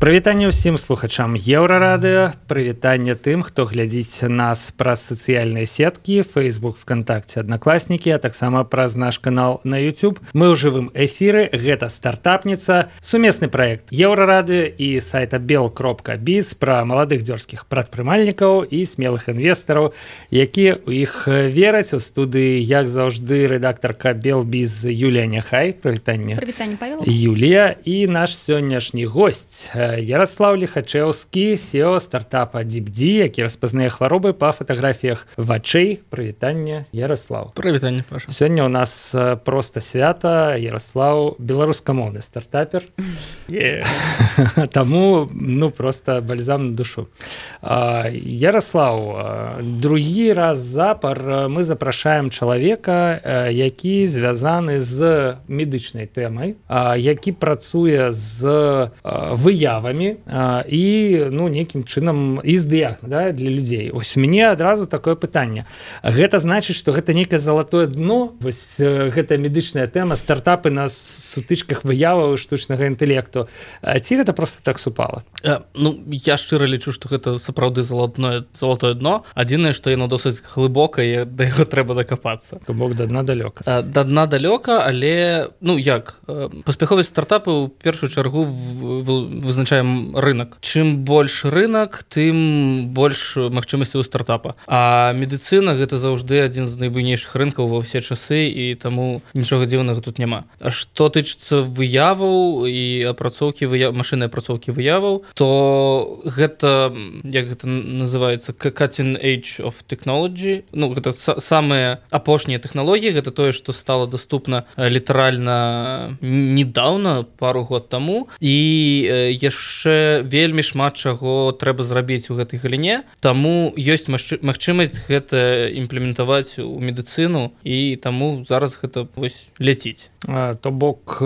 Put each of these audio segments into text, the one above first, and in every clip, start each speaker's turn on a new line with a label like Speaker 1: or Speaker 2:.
Speaker 1: прывітанне ўсім слухачам еўрарадыо прывітанне тым хто глядзіць нас праз сацыяльныя сеткі facebook вконтакце аднакласнікі а таксама праз наш канал на youtube. Мы ў жывым эфіры. Гэта стартапніца сумесны проект еўрарадыо і сайта бел кропка біз пра маладых дзёрзскіх прадпрымальнікаў і смелых інвестараў якія у іх вераць у студыі як заўжды рэдактарка бел біз Юлія няхай. Прывітанне. Юлія і наш сённяшні гость Ярослав лихачеўскі сео стартапа дзібдзі які распазнае хваробы па фатаграфіях вачэй. Прывітання Ярослав.
Speaker 2: Прывітанне
Speaker 1: сёння у нас просто свята. Ярослав беларускамоўны стартапер. Yeah. таму ну просто бальзам на душу. Ярослав другі раз запар. Мы запрашаем чалавека які звязаны з медычнай тэмай які працуе з выявай заявамі і ну нейкім чынам і з дыягна да, для людзей ось у мяне адразу такое пытанне. Гэта значыць што гэта нейкае залатое дно вось гэтая медычная тэма стартапы на сутычках выяваў штучнага інтэлекту. Ці гэта просто так супала?
Speaker 2: Ну я шчыра лічу што гэта сапраўды залатное залатое дно. Адзінае што яно досыць глыбокае да яго трэба дакапацца.
Speaker 1: То бок да дна далёка.
Speaker 2: Да дна далёка але ну як паспяховасць стартапы ў першую чаргу вызначаем рынок. Чым больш рынок тым больш магчымасці у стартапа. А медыцына гэта заўжды адзін з найбуйнейшых рынкаў ва ўсе часы і таму нічога дзіўнага тут няма А што ты тычыцца выяваў і апрацоўкі выяв... машыны апрацоўкі выяваў то гэта як гэта называется cutting age of technology. Ну гэта самыя апошнія тэхналогіі гэта тое што стало доступна літаральна недавно пару год таму і яшчэ вельмі шмат чаго трэба зрабіць у гэтай галіне. Таму ёсць магчымасць гэта імплементаваць у медыцыну і таму зараз гэта вось ляціць.
Speaker 1: То бок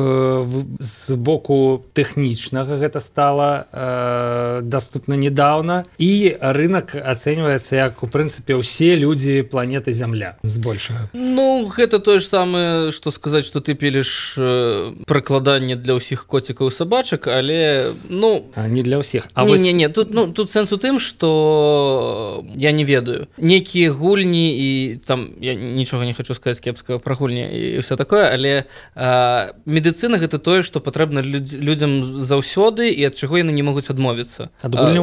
Speaker 1: з боку тэхнічнага гэта стала э, доступна недавно і рынок ацэньваецца як у прынцыпе ўсе людзі планеты зямля збольшага.
Speaker 2: Ну гэта тое ж самае што сказаць што ты піліш прыкладанне для ўсіх коцікаў сабачак але ну
Speaker 1: а не для ўсіх
Speaker 2: А не, не, не тут ну тут сэнс у тым что я не ведаю. Некія гульні і там я нічога не хочу сказаць кепскага пра гульні і все такое але медыцына гэта тое што патрэбна людзям заўсёды і ад чаго яны не могуць адмовіцца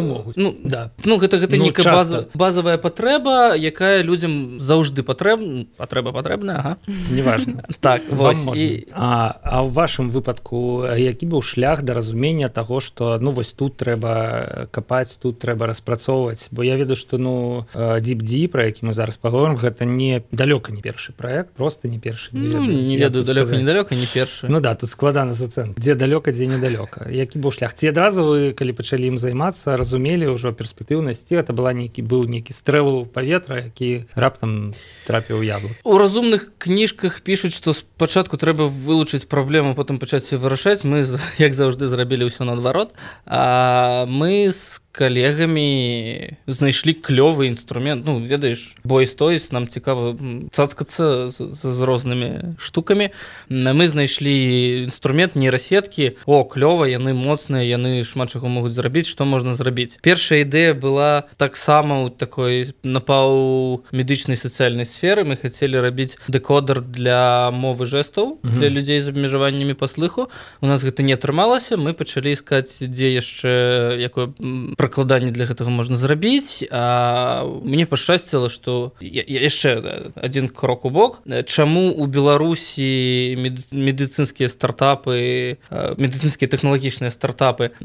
Speaker 1: могуць
Speaker 2: ну да. Ну гэта гэта ну, некая база базовая патрэба якая людзям заўжды патрэб патрэба патрэбная ага.
Speaker 1: неважно.
Speaker 2: Так
Speaker 1: вось, і... а, а в вашым выпадку які быў шлях да разумення того что ну вось тут трэба капаць тут трэба распрацоўваць бо я ведаю что ну дзіпдзі про які мы зараз паговорым гэта не далёка не першы проект просто не першы
Speaker 2: не, ну, не ведаю далёка недалёка не першы
Speaker 1: ну да тут складана зацэн дзе далёка дзе недалёка які быў шлях? Ці адразу вы калі пачалі ім займацца разумелі ўжо перспектыўнасці это была нейкі быў нейкі стрэлу паветра які раптам трапіў яблу
Speaker 2: у разумных кніжках пішуць што спачатку трэба вылучыць праблему потым пачаць вырашаць мы як заўжды зрабілі ўсё наадварот а мы з калегамі знайшлі клёвы інструмент. Ну ведаеш бой стоіць нам цікава цацкацца з, з рознымі штукамі. Мы знайшлі інструмент нейрасеткі. О клёва яны моцныя яны шмат чаго могуць зрабіць. Што можна зрабіць? Першая ідэя была таксама у такой напаў медычнай сацыяльнай сферы. Мы хацелі рабіць дэкодар для мовы жэстаў для людзей з абмежаваннямі паслыху. У нас гэта не атрымалася. Мы пачалі искать дзе яшчэ якое пракладанне для гэтага можна зрабіць. Мне пашчасціла что яшчэ один крок у бок. Чаму у беларусі медыцынскія стартапы медыцынскія тэхналагічныя стартапы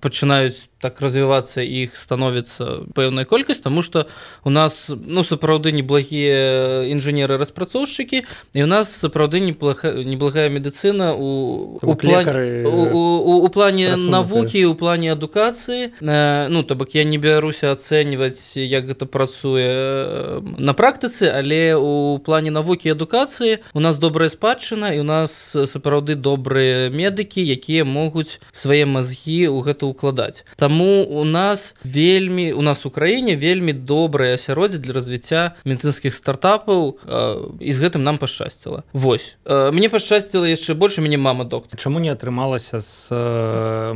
Speaker 2: пачынаюць так развівацца іх становіцца пэўная колькасць тому что у нас ну сапраўды неблагія інжынеры распрацоўшчыкі і у нас сапраўды неплохая неблагая медыцына у у, плане, у, у, у плане навукі у плане адукацыі ну то бок я не бяруся ацэньваць як гэта працуе на практыцы але у плане навукі адукацыі у нас добрая спадчына і у нас сапраўды добрыя медыкі якія могуць свае мазгі ў гэта ўкладаць там Таму у нас вельмі у нас у краіне вельмі добрае асяроддзе для развіцця медыцынскіх стартапаў і з гэтым нам пашчасціла Вось. Мне пашчасціла яшчэ больше мяне мама доктор
Speaker 1: Чаму не атрымалася з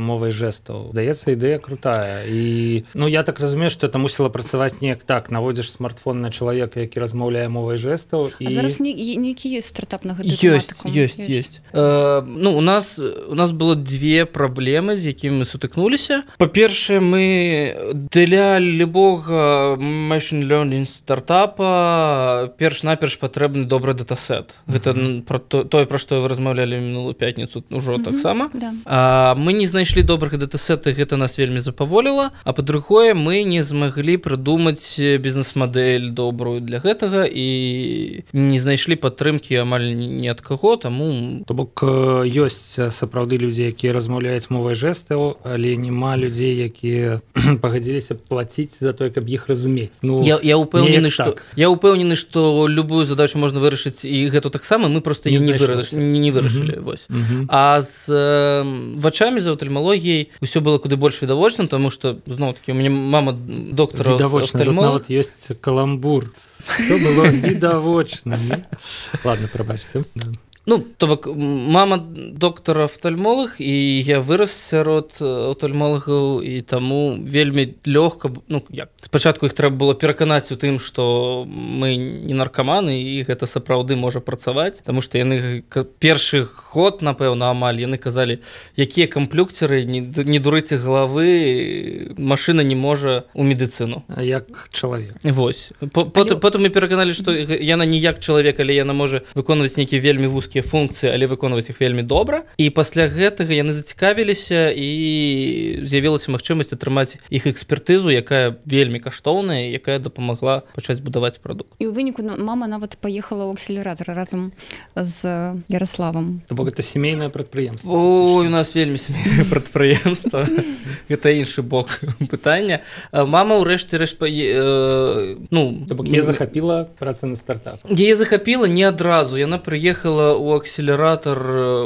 Speaker 1: мовай жэстаў? Даецца ідэя крутая. І ну я так разумею что это мусіла працаваць неяк так. Наводзіш смартфон на чалавека які размаўляе мовай жэстаў
Speaker 3: і зараз нейкі ёсць стартап на
Speaker 2: ёсць ёсць ёсць. ну у нас у нас было две праблемы з якімі мы сутыкнуліся па-першае мы для любога машин learning стартапа перш-наперш патрэбны добры датасет. Гэта про тое пра што вы размаўлялі мінулую пятніцу ўжо таксама. мы не знайшлі добрых датасеты гэта нас вельмі запаволіла. А па-другое мы не змаглі прыдумаць бізнес-мадэль добрую для гэтага і не знайшлі падтрымкі амаль ні ад каго таму
Speaker 1: то бок ёсць сапраўды людзі якія размаўляюць мовай жэстаў але няма людзей якія пагадзіліся плаціць за тое каб іх разумець.
Speaker 2: Ну я, я упэўнены что так. я упэўнены что любую задачу можна вырашыць і гэту таксама мы просто не не, выраш... не, не вырашылі вось. А з э, вачамі за офтальмалогіяй усё было куды больш відавочным тому что зноў таки у мяне мама доктора
Speaker 1: нават ёсць каламбур. Было відавочна ладно прабачце
Speaker 2: Ну то бок мама доктора офтальмолог і я вырас сярод офтальмолагаў і таму вельмі лёгка ну як спачатку іх трэба было пераканаць у тым што мы не наркаманы і гэта сапраўды можа працаваць Таму што яны першы год напэўна амаль яны казалі якія камплюкцеры не, не дурыце галавы машина не можа у медыцыну
Speaker 1: як чалавек?
Speaker 2: Вось. Потым потым мы пераканалі што яна не як чалавек але яна можа выконваць нейкі вельмі вузкі вузкія функцыі але выконваць іх вельмі добра. І пасля гэтага яны зацікавіліся і з'явілася магчымасць атрымаць іх экспертызу якая вельмі каштоўная якая дапамагла пачаць будаваць прадукт.
Speaker 3: І у выніку ну, мама нават паехала ў акселератор разам з ярославам
Speaker 1: бок это семейное прадпрыемство
Speaker 2: у нас вельмі прадпрыемства гэта іншы бок пытання. Мама ўрэшце рэш па ну
Speaker 1: не захапіла праца на стартап
Speaker 2: яе захапіла не адразу. Яна прыехала у акселератор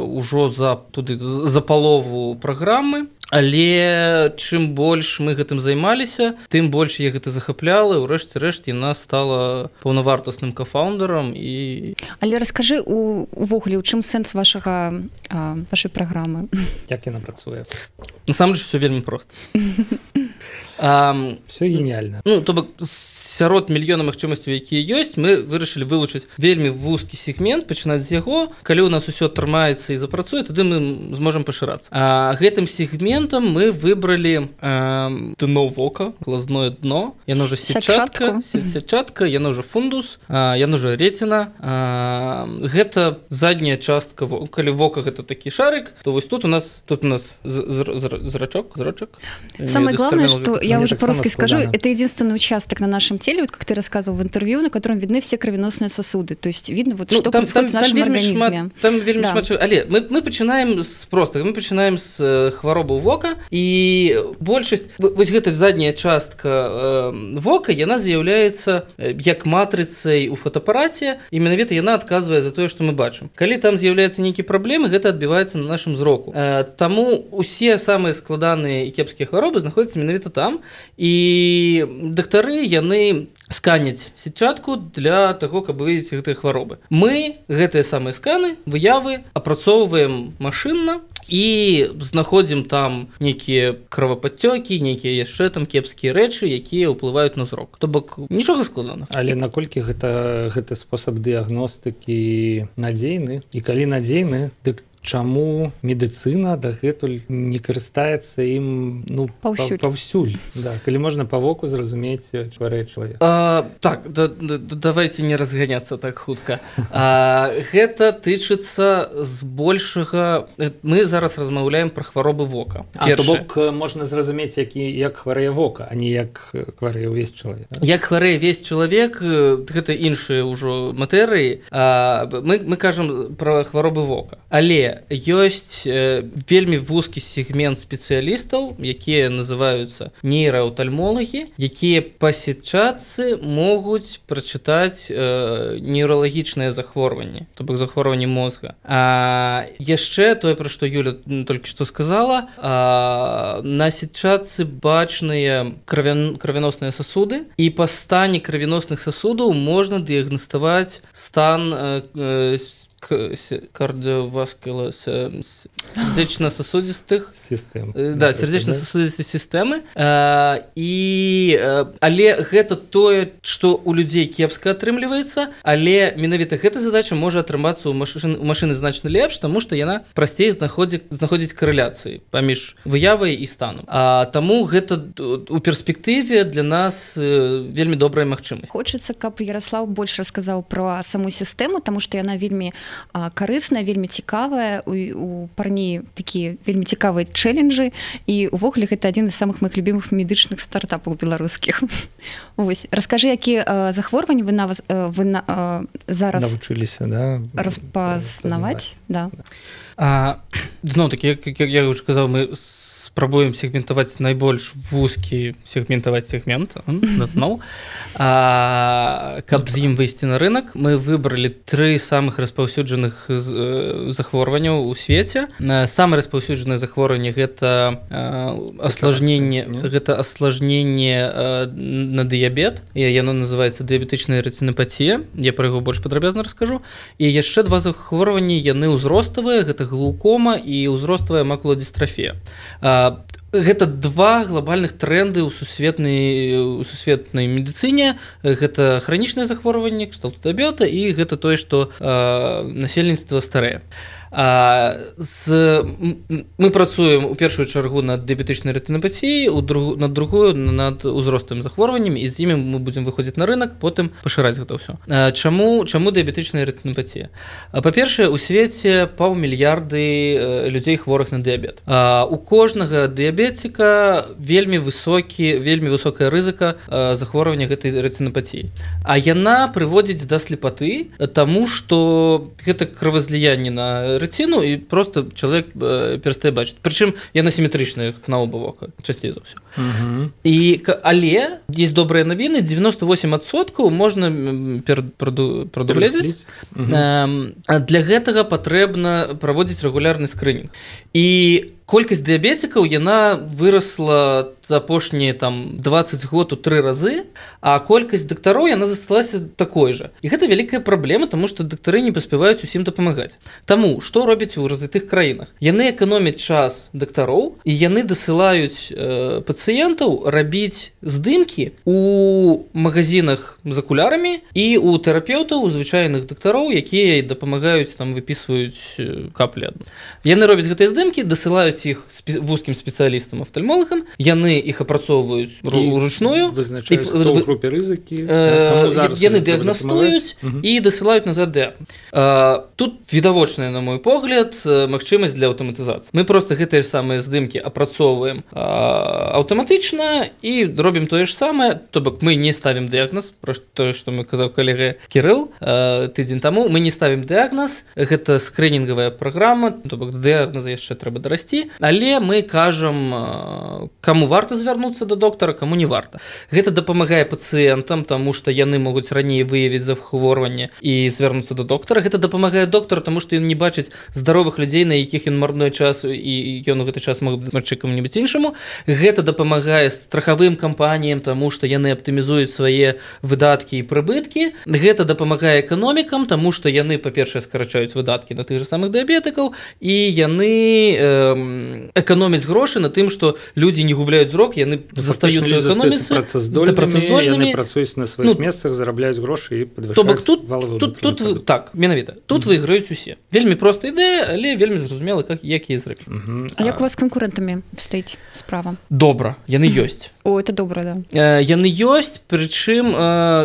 Speaker 2: ўжо за туды за палову праграмы. Але чым больш мы гэтым займаліся тым больш я гэта захапляла ўрэшце рэшт яна стала паўнавартасным кафаундерам і
Speaker 3: але раскажы увогуле у чым сэнс вашага вашай праграмы?
Speaker 1: Як яна працуе?
Speaker 2: Насамрэч все вельмі проста.
Speaker 1: Все гениально
Speaker 2: ну то бок с сярод мільёна магчымасцяў якія ёсць мы вырашылі вылучыць вельмі вузкі сегмент пачынаць з яго калі у нас усё атрымаецца і запрацуе тады мы зможам пашырацца а гэтым сегментам мы выбралі дно вока глазное дно. Яно уже сетчатка сетчатка яно уже фундус яно уже реціна гэта задняя частка калі вока гэта такі шарык то вось тут у нас тут у нас зрачок зрачок
Speaker 3: самое главное что я уже по-русски скажу это единственный участок на нашем теле, вот как ты рассказывал в интервью, на котором видны все кровеносные сосуды. То есть видно, вот, ну, что там, происходит там, в нашем там организме.
Speaker 2: Шмат, там вельмі да. шмат... Але мы, мы пачынаем з простых. Мы пачынаем з э, хваробы вока і большасць вось гэта задняя частка э, вока яна з'яўляецца э, як матрыцай у фотоапараце і менавіта яна адказвае за тое, што мы бачым. Калі там з'яўляецца нейкі праблемы, гэта адбіваецца на нашым зроку. Э, таму усе самыя складаныя і кепскія хваробы знаходзяцца менавіта там і дактары яны сканяць сетчатку для таго каб вывесці гэтыя хваробы. Мы гэтыя самыя сканы выявы апрацоўваем машынна і знаходзім там нейкія кровападцёкі нейкія яшчэ там кепскія рэчы якія ўплываюць на зрок. То бок нічога складана
Speaker 1: але наколькі гэта гэты спосаб дыягностыкі надзейны? І калі надзейны дык чаму медыцына дагэтуль не карыстаецца ім ну паўсюль, паўсюль. Да, калі можна па воку зразумець чварэ чалавек.
Speaker 2: Так да, да, давайте не разганяцца так хутка. А, гэта тычыцца збольшага мы зараз размаўляем пра хваробы вока.
Speaker 1: Бок можна зразумець які як хварэе вока а не як хварэе ўвесь чалавек
Speaker 2: як хварэе весь чалавек гэта іншыя ўжо матэрыі. Мы, мы кажам пра хваробы вока. Але ёсць вельмі вузкі сегмент спецыялістаў якія называюцца нейраўтальмолагі якія па сетчатцы могуць прачытаць э, нейралагічныя захворванні то бок захворванні мозга. А яшчэ тое пра што Юля толькі што сказала а, на сетчатцы бачныя кравян кравяносныя сасуды і па стане кравяносных сасудаў можна дыягнаставаць стан э, э, кардиоваскула сердечно-сосудистых
Speaker 1: систем
Speaker 2: да сердечно-сосудистой сістэмы і але гэта тое что у людзей кепска атрымліваецца але менавіта гэта задача можа атрымацца у машин машины значна лепш тому что яна прасцей знаходзіць знаходзіць карэляцыі паміж выявай і стану А таму гэта у перспектыве для нас вельмі добрая магчымасць.
Speaker 3: Хочется каб Ярослав больш расказаў про саму сістэму тому что яна вельмі карысная вельмі цікавая. У, парні такія вельмі цікавыя чэленджы і увогуле гэта адзін з самых моих любимых медычных стартапаў беларускіх Вось расскажы які захворванні вы на вас вы на зараз
Speaker 1: навучыліся да?
Speaker 3: распазнаваць да
Speaker 2: зноў такі як, як я уже казаў мы с спрабуем сегментаваць найбольш вузкі сегментаваць сегмент. Зноў каб з ім выйсці на рынок. Мы выбралі тры самых распаўсюджаных захворванняў у свеце самае распаўсюджанае захворванне гэта асложненне гэта асложненне на дыябет і яно называется дыябетычная рэцінапатія я пра яго больш падрабязна раскажу і яшчэ два захворванні яны ўзроставыя гэта глукома і ўзроставая макуладыстрафія а гэта два глобальных тренды ў сусветнай у сусветнай медыцыне. Гэта хранічнае захворванне кшталту дабета і гэта тое што насельніцтва старое з мы працуем у першую чаргу над дыябетычнай рэтынапатіі у друг над другую над узростым захворваннем і з імі мы будзем выходзіць на рынок потым пашыраць гэта ўсё чаму чаму дыябетычная рэтынапатія па-першае у свеце паўмільярды людзей хворых на дыябет у кожнага дыябетціка вельмі высокі вельмі высокая рызыка захворвання гэтай рэцынапатіі а яна прыводзіць да слепаты таму што гэта кровазліянне на рэціну і просто чалавек э, перастае бачыць прычым яна сіметрычная на оба вока часцей за ўсё і але есть добрыя навіны 98соткаў можна прадугледзець для гэтага патрэбна праводзіць рэгулярны скрынінг і колькасць дыябетікаў яна выросла за апошнія там 20 год у тры разы а колькасць дактароў яна засталася такой жа і гэта вялікая праблема тому что дактары не паспяваюць усім дапамагаць. Таму што робяць у развітых краінах? Яны эканомяць час дактароў і яны дасылаюць э, пацыентаў рабіць здымкі у магазинах з акулярамі і у тэрапеўтаў у звычайных дактароў якія дапамагаюць там выпісваюць каплі яны робяць гэтыя здымкі дасылаюць іх вузкім спецыялістам афтальмолагам яны іх апрацоўваюць ручную.
Speaker 1: групе рызыкі
Speaker 2: яны дыягнастуюць і дасылаюць назад дэ тут відавочная на мой погляд магчымасць для аўтаматызацыі мы просто гэтыя ж самыя здымкі апрацоўваем аўтаматычна і робім тое ж самае то бок мы не ставім дыягназ пра тое што мы казаў калега кірыл тыдзень таму мы не ставім дыягназ гэта скрынінгавая праграма то бок дыягназа яшчэ трэба дарасці але мы кажам кому варта звярнуцца до доктара кому не варта. Гэта дапамагае пацыентам тому что яны могуць раней выявіць захворванне і звярнуцца до доктара. Гэта дапамагае доктор тому что ён не бачыць здаровых людзей на якіх ён марной часу і ён у гэты час магчы кому-нибудь іншаму. Гэта дапамагае страхавым кампаніям тому что яны аптымізуюць свае выдаткі і прыбыткі. Гэта дапамагае эканомікам тому что яны па-першае скарачаюць выдаткі на тых же самых дыябетыкаў і яны э, эканомяць грошы на тым что людзі не губляюць зрок яны застаюцца эканоміцы
Speaker 1: працаздольнымі працуюць на сваіх ну, месцах зарабляюць грошы і
Speaker 2: то бок тут тут тут вы, так менавіта. Тут mm -hmm. выйграюць усе вельмі проста ідэя але вельмі зразумела как якія зрабіць
Speaker 3: як у вас канкурэнтамі стаіць справа?
Speaker 2: Добра яны ёсць
Speaker 3: О, это добра да.
Speaker 2: Яны ёсць прычым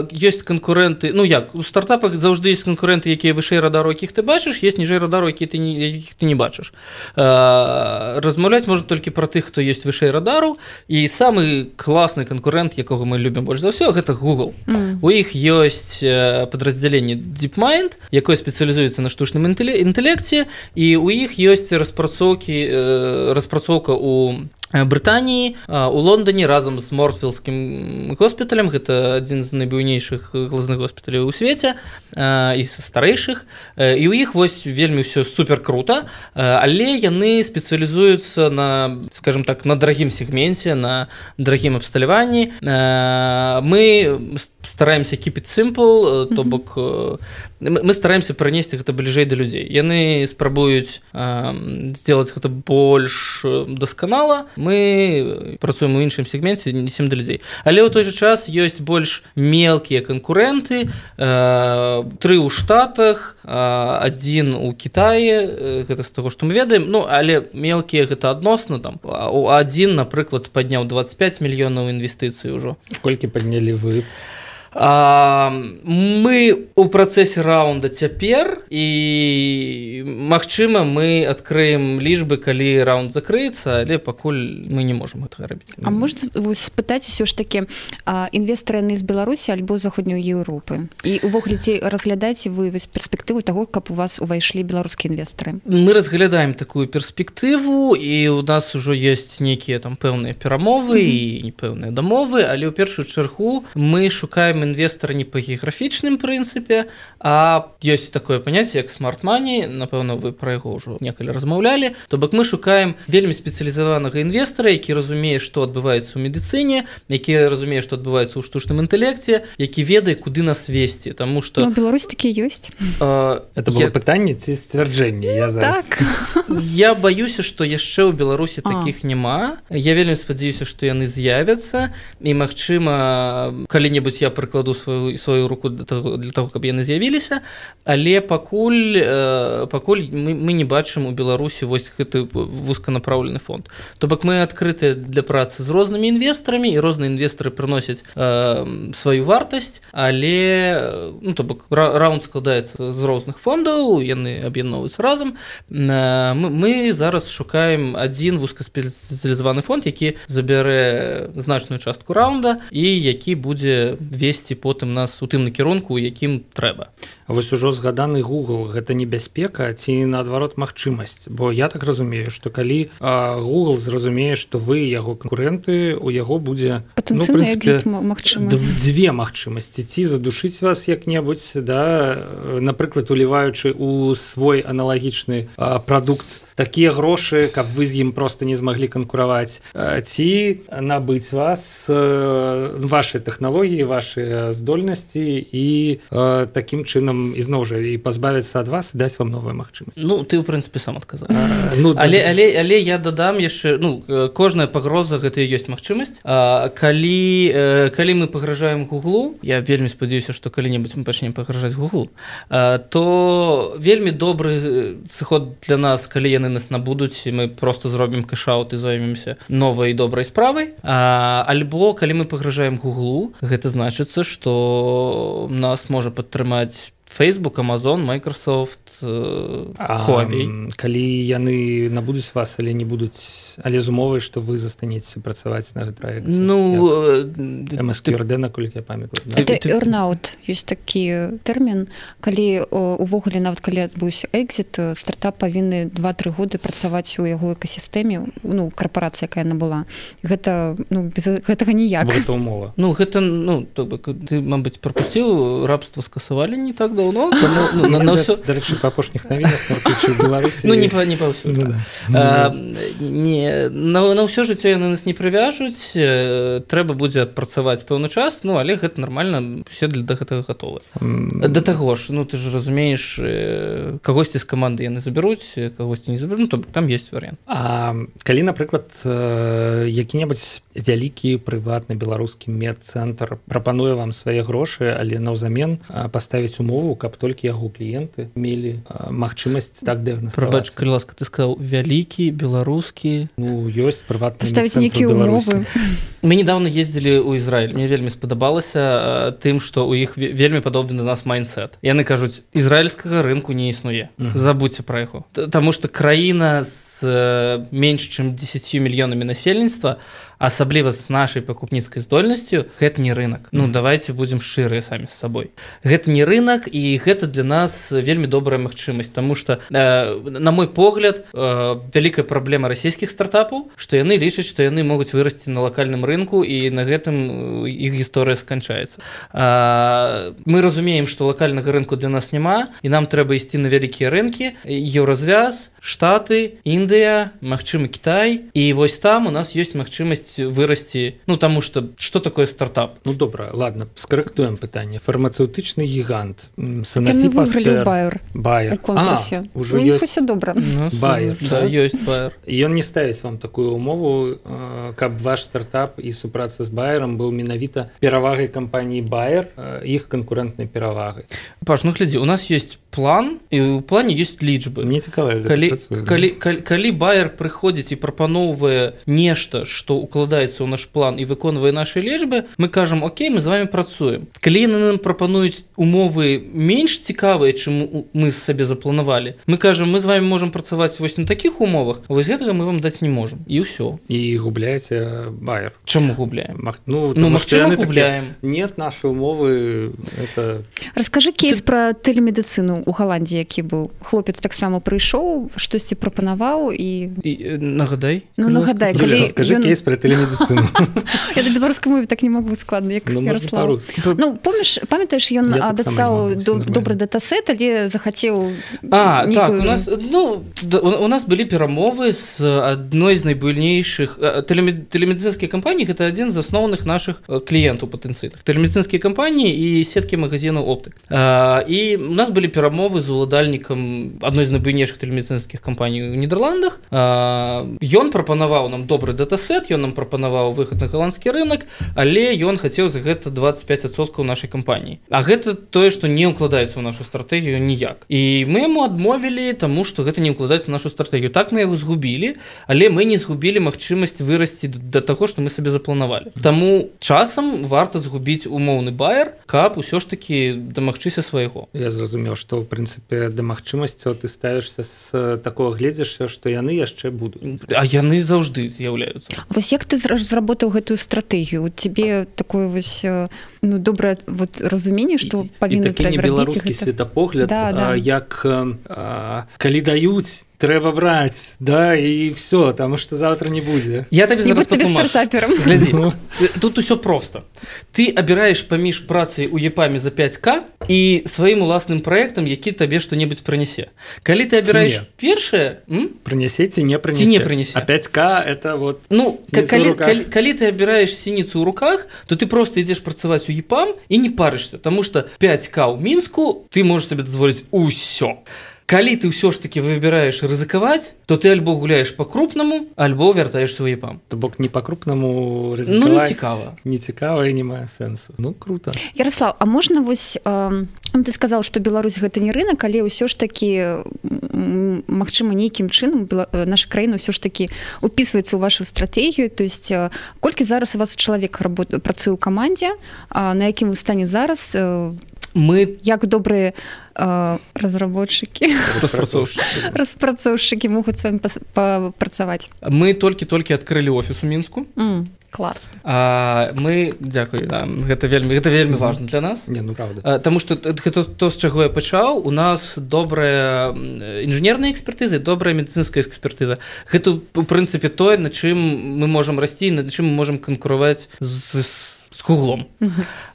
Speaker 2: ёсць канкурэнты ну як у стартапах заўжды есть канкурэнты якія вышэй радару якіх ты бачыш есть ніжэй радару які ты не якіх ты не бачыш размаўляць можна толькі пра тых хто ёсць вышэй радару і самы класны канкурэнт якога мы любім больш за ўсё гэта google. Mm. у іх ёсць подраздзяленне deepmind якое спецыялізуецца на штучным інтэлекце і у іх ёсць распрацоўкі распрацоўка у Брытаніі у Лондоне разам з морсфілскім госпіталем гэта адзін з найбуйнейшых глазных госпіталяў у свеце і са старэйшых і у іх вось вельмі ўсё супер круто але яны спецыялізуюцца на скажем так на дарагім сегменце на дарагім абсталяванні мы стараемся кіпіць сімпл то бок мы стараемся пранесці гэта бліжэй да людзей яны спрабуюць сделать гэта больш дасканала мы працуем у іншым сегменце несем да людзей але ў той же час ёсць больш мелкія канкурэнты тры ў штатах адзін у Китае гэта з таго што мы ведаем. Ну але мелкія гэта адносна там. У адзін напрыклад падняў 25 мільёнаў інвестыцый ужо
Speaker 1: колькі паднялі вы? по
Speaker 2: А, мы у працэсе раунда цяпер і магчыма мы адкрыем лічбы калі раунд закрыецца але пакуль мы не можемм гэтага рабіць.
Speaker 3: А можна спытаць усё ж такі інвестары яны з беларусі альбо заходняй Еўропы? І увогуле ці разглядаце вы перспектыву таго каб у вас увайшлі беларускія інвестары?
Speaker 2: Мы разглядаем такую перспектыву і у нас ужо есть нейкія там пэўныя перамовы mm -hmm. і непэўныя дамовы але ў першую чаргу мы шукаем інвестора не па геаграфічным прынцыпе а ёсць такое паняцце як смарт-мані напэўна вы пра яго ўжо некалі размаўлялі то бок мы шукаем вельмі спецыялізаванага інвестора які разумее што адбываецца ў медыцыне які разумее што адбываецца ў штучным інтэлекце які ведае куды нас весці. Тому что
Speaker 3: ну, Беларусь такі ёсць.
Speaker 1: Это было я... пытанне ці сцвярджэнне я зараз... так.
Speaker 2: я баюся што яшчэ ў беларусі таких няма. Я вельмі спадзяюся што яны з'явяцца. І магчыма калі-небудзь я прыкладу прыкладу сваю сваю руку для того, для того каб яны з'явіліся. Але пакуль э, пакуль мы, мы не бачым у беларусі вось гэты вузканапраўлены фонд. То бок мы адкрыты для працы з рознымі інвестарамі і розныя інвестары прыносяць э, сваю вартасць але ну, то бок раунд складаецца з розных фондаў яны аб'ядноўваюцца разам. Э, мы, мы зараз шукаем адзін вузкаспецыялізаваны фонд які забярэ значную частку раунда і які будзе весці весці потым нас у тым накірунку якім трэба.
Speaker 1: Вось ужо згаданы google гэта небяспека ці наадварот магчымасць? Бо я так разумею что калі а, google зразумее что вы яго конкуренты у яго будзе
Speaker 3: ну,
Speaker 1: прынцыпе, две магчымасці. Ці задушыць вас як-небудзь да напрыклад уліваючы у свой аналагічны прадукт такія грошы каб вы з ім просто не змаглі канкураваць. Ці набыць вас ваши тэхналогіі ваши здольнасці і таким чынам ізноў жа і пазбавіцца ад вас даць вам новую магчымасць
Speaker 2: Ну ты ў прынцыпе сам адказаў. Ну, але але але я дадам яшчэ ну кожная пагроза гэта ёсць магчымасць. Калі калі мы пагражаем гуглу я вельмі спадзяюся што калі-небудзь мы пачнем пагражаць гуглу то вельмі добры сыход для нас калі яны нас набудуць мы просто зробім кэшаут і зоймемся новай добрай справай. Альбо калі мы пагражаем гуглу гэта значыцца што нас можа падтрымаць Facebook, Amazon, Microsoft, Huawei.
Speaker 1: Калі яны набудуць вас, але не будуць, але з умовай, што вы застанецеся працаваць на гэты праект.
Speaker 2: Ну,
Speaker 1: МСКРД, наколькі я памятаю.
Speaker 3: Earnout. Ёсць такі тэрмін, калі увогуле, нават калі адбыўся экзіт, стартап павінны 2-3 годы працаваць у яго экасістэме, ну, карпорацыя, якая яна была. Гэта, ну, без гэтага ніяк.
Speaker 1: Гэта умова.
Speaker 2: Ну, гэта, ну, то, ты, мабыць, пропусціў, рабства скасавалі не так даўно ну, на, на ўсё...
Speaker 1: дарэчы па апошніх навінах Беларусі
Speaker 2: ну, не не паўсюль ну, да. не на, на ўсё жыццё яны нас не прывяжуць трэба будзе адпрацаваць пэўны час ну але гэта нормально все для да гэтага гатовы да таго ж ну ты ж разумееш кагосьці з каманды яны забяруць кагосьці не заберу то там есть вариант.
Speaker 1: А калі напрыклад які-небудзь вялікі прыватны беларускі медцэнтр прапануе вам свае грошы але наўзамен паставіць умову умову каб толькі яго кліенты мелі магчымасць так
Speaker 2: дыагнабач калі ласка ты сказаў вялікі беларускі.
Speaker 1: Ну ёсць прыватны
Speaker 3: ставіць нейкія умовы.
Speaker 2: Мы недавно ездзілі ў Ізраиль мне вельмі спадабалася тым што у іх вельмі падобны на нас майнсет яны кажуць ізраильскага рынку не існуе. Забудьце пра яго Таму што краіна з менш чым 10 мільёнамі насельніцтва асабліва з нашай пакупніцкай здольнасцю гэта не рынок ну давайте будзем шчырыя самі з сабой гэта не рынок і гэта для нас вельмі добрая магчымасць тому что э, на мой погляд э, вялікая праблема расійскіх стартапаў што яны лічаць што яны могуць вырасці на лакальным рынку і на гэтым іх гісторыя сканчаецца э, мы разумеем што лакальнага рынку для нас няма і нам трэба ісці на вялікія рынкі еўразвяз штаты Індыя Мачыма Кітай і вось там у нас ёсць магчымасць вырасці ну таму что что такое стартап?
Speaker 1: Ну добра ладно скарэктуем пытанне фармацэўтычны гігант
Speaker 3: байер
Speaker 1: уже ёсць
Speaker 3: добра
Speaker 1: байер
Speaker 2: ёсць байер
Speaker 1: ён не ставіць вам такую умову каб ваш стартап і супраца з байером быў менавіта перавагай кампаніі байер іх канкурэнтнай перавагай
Speaker 2: паш ну глядзі у нас есть план і у плане есть лічбы
Speaker 1: мне цікава
Speaker 2: калі, калі, калі, калі байер прыходзіць і прапаноўвае нешта што укладаецца ў наш план і выконвае наши лічбы мы кажам Окей мы з вами працуем калі яны нам прапануюць умовы менш цікавыя чым мы сабе запланавалі. Мы кажам мы з вами можем працаваць вось на таких умовах вось гэтага мы вам даць не можем і ўсё.
Speaker 1: І губляеце байер.
Speaker 2: Чаму губляем?
Speaker 1: Ну, ну магчыма губляем нет наши умовы это
Speaker 3: расскажи кейс Ты... про тэлемедыцыну у галандзе які быў. Хлопец таксама прыйшоў штосьці прапанаваў і,
Speaker 2: і нагадай
Speaker 3: ну, нагадай
Speaker 1: скажи ён... кейс про тэлемедыцыну
Speaker 3: я на беларускай мове так не могу складна як ну, ну помніш памятаеш ён абяцаў добры датасет але захацеў
Speaker 2: а некую... так у нас ну у нас былі перамовы з адной з найбуйнейшых тэлемедыцынскія кампаніі гэта адзін з асноўных наших кліентаў патэнцыйных тэлемедыцынскія кампаніі і сеткі магазинаў оптык і у нас былі перамовы перамовы з уладальнікам адной з найбуйнейшых тэлемедыцынскіх кампаній у нідерландах ён прапанаваў нам добры датасет ён нам прапанаваў выхад на галандскі рынок але ён хацеў за гэта 25соткаў нашай кампаніі. А гэта тое што не ўкладаецца ў нашу стратэгію ніяк. І мы яму адмовілі таму што гэта не ўкладаецца нашу стратэгію. Так мы яго згубілі але мы не згубілі магчымасць вырасці да таго што мы сабе запланавалі. Таму часам варта згубіць умоўны байер каб усё ж таки дамагчыся свайго.
Speaker 1: Я зразумеў што в прынцыпе да магчымасцяў ты ставішся з такого гледзяшся што яны яшчэ будуць.
Speaker 2: А яны заўжды з'яўляюцца.
Speaker 3: Вось як ты зработаў гэтую стратэгію тебе такое вось ну добрае вот разуменне што павінны
Speaker 1: беларускі светапогляд да, да. як а, калі даюць трэба браць да і все там что завтра не будзе
Speaker 2: я табе ну. тут усё просто. Ты абіраеш паміж працай у епаме за 5к і сваім уласным проектам які табе что-небудзь прынясе калі ты абіраеш першае
Speaker 1: прынясеце не прыні
Speaker 2: не прынесе
Speaker 1: а 5к это вот
Speaker 2: ну калі, калі, калі ты абіраеш сініцу ў руках то ты просто ідзеш працаваць у епам і не парышся тому что 5к ў мінску ты можешь себе дазволіць усё а калі ты ўсё ж таки выбіраеш рызыкаваць то ты альбо гуляеш по-крупнаму альбо вяртаешься ў епам
Speaker 1: то бок не по-крупнаму
Speaker 2: ну, не цікава
Speaker 1: не цікава і не мае сэнсу ну круто.
Speaker 3: Ярослав А можна вось э, ты сказал что Беларусь гэта не рынок але ўсё ж таки Мачыма нейкім чынам наша краіна ўсё ж таки упісваецца ў вашу стратегію. То есть колькі зараз у вас чалавек работаю працую ў камандзе на якім вы стане зараз
Speaker 2: мы
Speaker 3: як добрыя разработчыкі. Распрацоўшчыкі. Могуць с вами папрацаваць.
Speaker 2: Мы толькі-толькі адкрылі офіс у мінску.
Speaker 3: Класс.
Speaker 2: А, мы дзякуй да, гэта вельмі гэта вельмі важно для нас.
Speaker 1: Не ну правда.
Speaker 2: А, Таму что гэта то з чаго я пачаў. У нас добрая інжынерная экспертызы добрая медыцынская экспертыза. Гэта у прынцыпе тое на чым мы можемм расці над чым мы можемм канкуруваць з з куглом.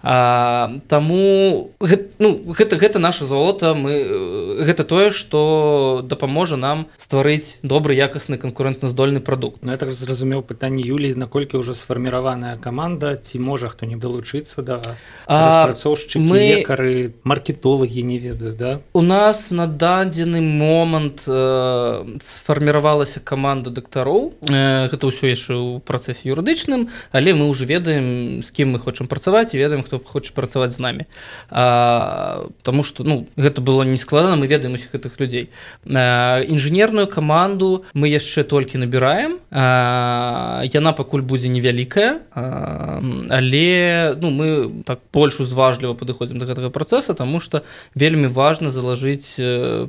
Speaker 2: Таму ну, гэта, гэта наша золото мы гэта тое што дапаможа нам стварыць добры якасны канкурэнтназдольны прадукт.
Speaker 1: Ну я так зразумеў пытанне Юлі наколькі ўжо сфарміраваная каманда ці можа хто не далучыцца да вас? Працоўшчы мы кары маркетолагі не ведаю да?
Speaker 2: У нас на дадзены момант э, сфарміравалася каманда дактароў. Э, гэта ўсё яшчэ ў працэсе юрыдычным але мы ўжо ведаем з кім мы хочам працаваць і ведаем хто хоча працаваць з намі. Таму что ну гэта было не складана мы ведаем усіх гэтых людзей. Інжынерную каманду мы яшчэ толькі набіраем. Яна пакуль будзе невялікая але ну мы так больш узважліва падыходзім до гэтага працэса тому что вельмі важна залажыць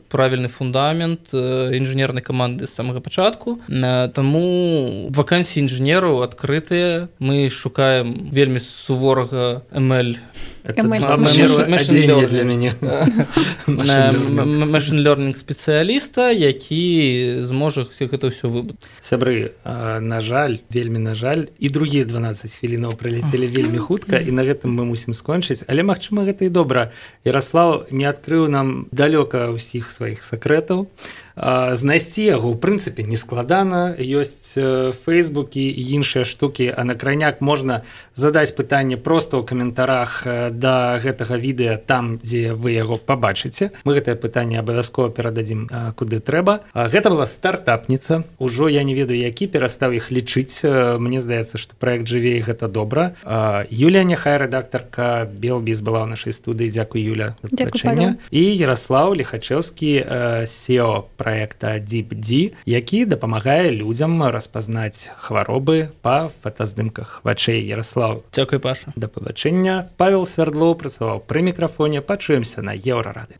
Speaker 2: правільны фундамент інжынернай каманды з самага пачатку. Таму вакансіі інжынераў адкрытыя. Мы шукаем вельмі суворага ML
Speaker 1: для мяне
Speaker 2: машин learning спецыяліста які зможа гэта ўсё выбыць
Speaker 1: сябры на жаль вельмі на жаль і другія 12 хвілінаў прыляцелі вельмі хутка і на гэтым мы мусім скончыць. Але магчыма гэта і добра. Ярослав не адкрыў нам далёка ўсіх сваіх сакрэтаў. Знайсці яго ў прынцыпе не складана. Ёсць фейсбукі і іншыя штукі а на крайняк можна задаць пытанне просто ў каментарах да гэтага відэа там дзе вы яго пабачыце. Мы гэтае пытанне абавязкова перададзім куды трэба. Гэта была стартапніца. Ужо я не ведаю які перастаў іх лічыць. Мне здаецца што проект жыве і гэта добра. Юлія няхай рэдактарка белбіз была ў нашай студыі. Дзякуй Юля і Ярослав лихачеўскі сео про проекта DeepD, які дапамагае людзям распазнаць хваробы па фотаздымках вачэй. Ярослав.
Speaker 2: Дзякуй паша.
Speaker 1: Да пабачэння. Павел Свярдлоў працаваў пры мікрафоне, пачуемся на еўрарады.